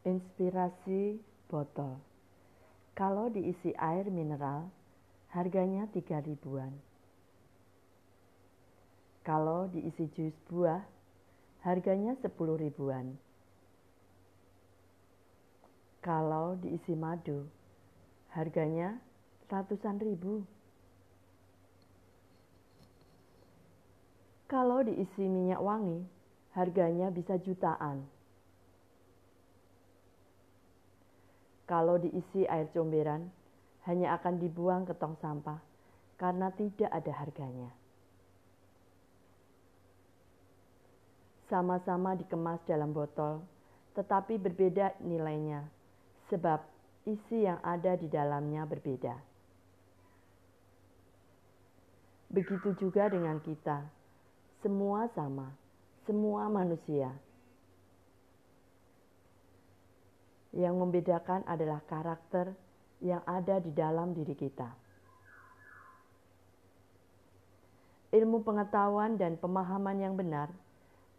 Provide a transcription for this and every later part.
Inspirasi botol. Kalau diisi air mineral, harganya tiga ribuan. Kalau diisi jus buah, harganya sepuluh ribuan. Kalau diisi madu, harganya ratusan ribu. Kalau diisi minyak wangi, harganya bisa jutaan. Kalau diisi air comberan, hanya akan dibuang ke tong sampah karena tidak ada harganya. Sama-sama dikemas dalam botol, tetapi berbeda nilainya, sebab isi yang ada di dalamnya berbeda. Begitu juga dengan kita, semua sama, semua manusia Yang membedakan adalah karakter yang ada di dalam diri kita. Ilmu pengetahuan dan pemahaman yang benar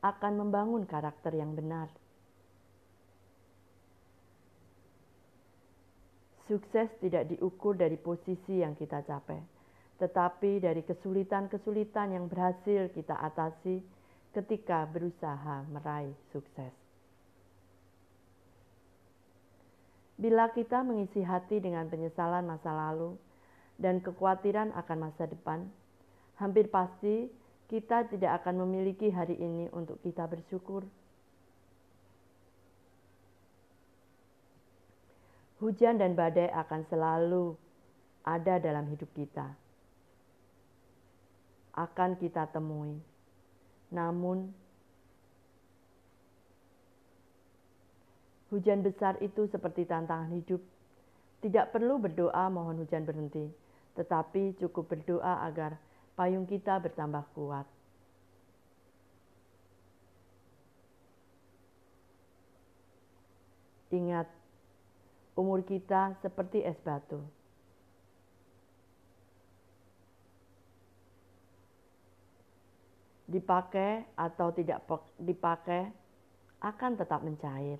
akan membangun karakter yang benar. Sukses tidak diukur dari posisi yang kita capai, tetapi dari kesulitan-kesulitan yang berhasil kita atasi ketika berusaha meraih sukses. Bila kita mengisi hati dengan penyesalan masa lalu dan kekhawatiran akan masa depan, hampir pasti kita tidak akan memiliki hari ini untuk kita bersyukur. Hujan dan badai akan selalu ada dalam hidup kita. Akan kita temui. Namun Hujan besar itu seperti tantangan hidup. Tidak perlu berdoa mohon hujan berhenti, tetapi cukup berdoa agar payung kita bertambah kuat. Ingat, umur kita seperti es batu. Dipakai atau tidak dipakai akan tetap mencair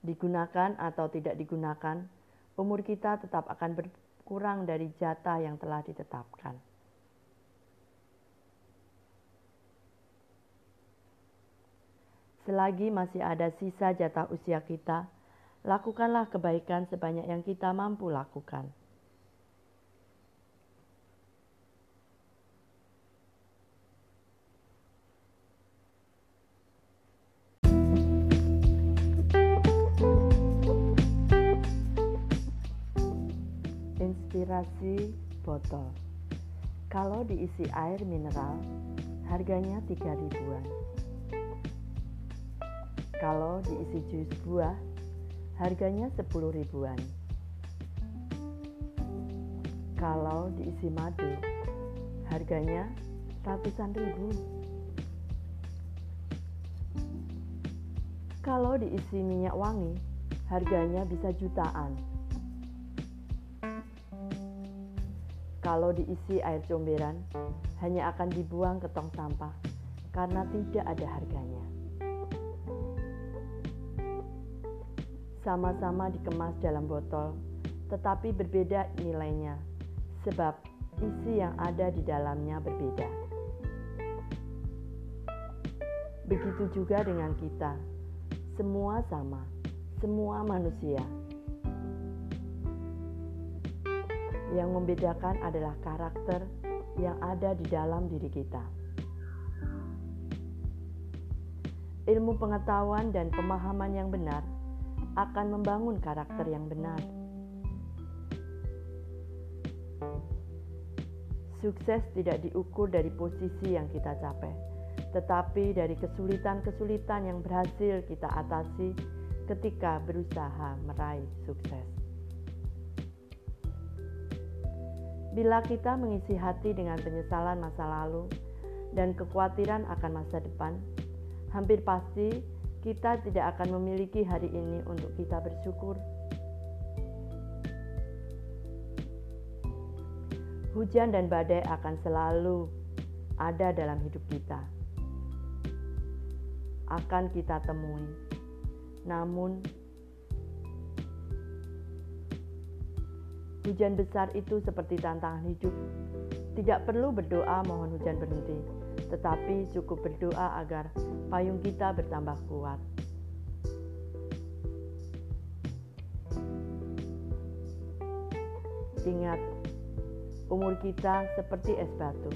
digunakan atau tidak digunakan, umur kita tetap akan berkurang dari jatah yang telah ditetapkan. Selagi masih ada sisa jatah usia kita, lakukanlah kebaikan sebanyak yang kita mampu lakukan. Inspirasi botol. Kalau diisi air mineral, harganya 3 ribuan. Kalau diisi jus buah, harganya 10 ribuan. Kalau diisi madu, harganya ratusan ribu. Kalau diisi minyak wangi, harganya bisa jutaan. Kalau diisi air comberan, hanya akan dibuang ke tong sampah karena tidak ada harganya. Sama-sama dikemas dalam botol, tetapi berbeda nilainya, sebab isi yang ada di dalamnya berbeda. Begitu juga dengan kita, semua sama, semua manusia Yang membedakan adalah karakter yang ada di dalam diri kita. Ilmu pengetahuan dan pemahaman yang benar akan membangun karakter yang benar. Sukses tidak diukur dari posisi yang kita capai, tetapi dari kesulitan-kesulitan yang berhasil kita atasi ketika berusaha meraih sukses. Bila kita mengisi hati dengan penyesalan masa lalu dan kekhawatiran akan masa depan, hampir pasti kita tidak akan memiliki hari ini untuk kita bersyukur. Hujan dan badai akan selalu ada dalam hidup kita. akan kita temui. Namun, hujan besar itu seperti tantangan hidup. Tidak perlu berdoa mohon hujan berhenti, tetapi cukup berdoa agar payung kita bertambah kuat. Ingat, umur kita seperti es batu.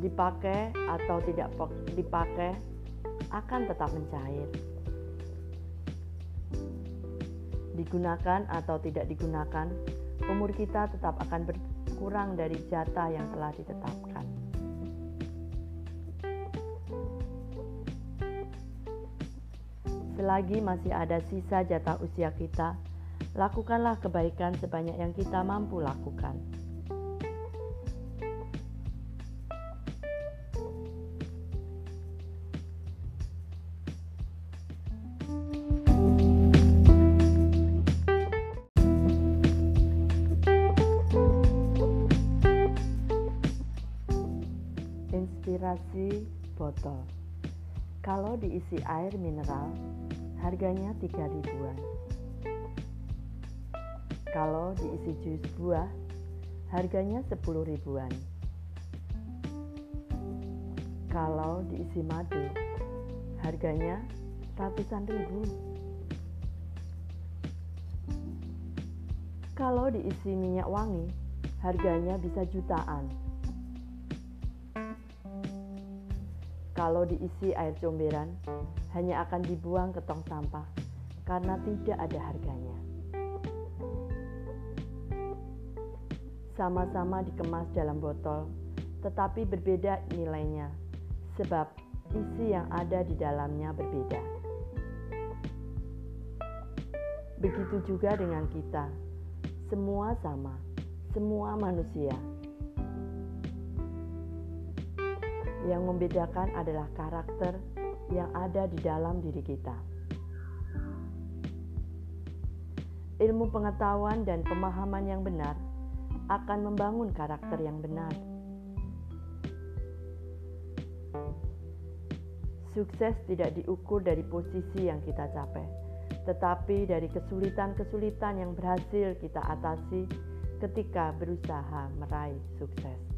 Dipakai atau tidak dipakai akan tetap mencair. Digunakan atau tidak digunakan, umur kita tetap akan berkurang dari jatah yang telah ditetapkan. Selagi masih ada sisa jatah usia kita, lakukanlah kebaikan sebanyak yang kita mampu lakukan. Inspirasi botol. Kalau diisi air mineral, harganya 3 ribuan. Kalau diisi jus buah, harganya 10 ribuan. Kalau diisi madu, harganya ratusan ribu. Kalau diisi minyak wangi, harganya bisa jutaan. Kalau diisi air comberan, hanya akan dibuang ke tong sampah karena tidak ada harganya. Sama-sama dikemas dalam botol, tetapi berbeda nilainya, sebab isi yang ada di dalamnya berbeda. Begitu juga dengan kita, semua sama, semua manusia Yang membedakan adalah karakter yang ada di dalam diri kita. Ilmu pengetahuan dan pemahaman yang benar akan membangun karakter yang benar. Sukses tidak diukur dari posisi yang kita capai, tetapi dari kesulitan-kesulitan yang berhasil kita atasi ketika berusaha meraih sukses.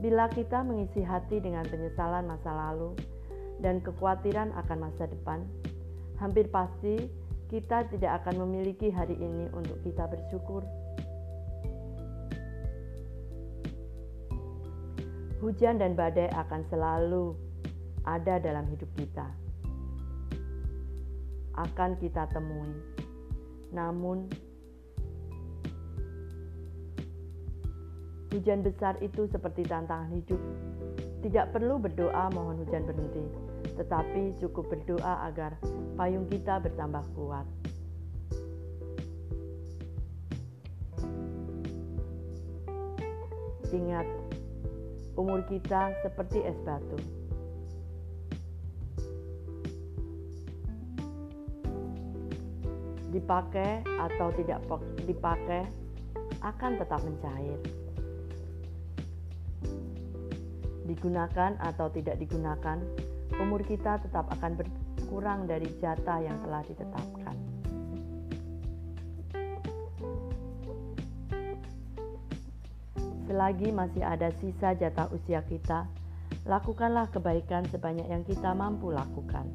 Bila kita mengisi hati dengan penyesalan masa lalu dan kekhawatiran akan masa depan, hampir pasti kita tidak akan memiliki hari ini untuk kita bersyukur. Hujan dan badai akan selalu ada dalam hidup kita. Akan kita temui. Namun, Hujan besar itu seperti tantangan hidup. Tidak perlu berdoa mohon hujan berhenti, tetapi cukup berdoa agar payung kita bertambah kuat. Ingat, umur kita seperti es batu. Dipakai atau tidak dipakai akan tetap mencair digunakan atau tidak digunakan, umur kita tetap akan berkurang dari jatah yang telah ditetapkan. Selagi masih ada sisa jatah usia kita, lakukanlah kebaikan sebanyak yang kita mampu lakukan.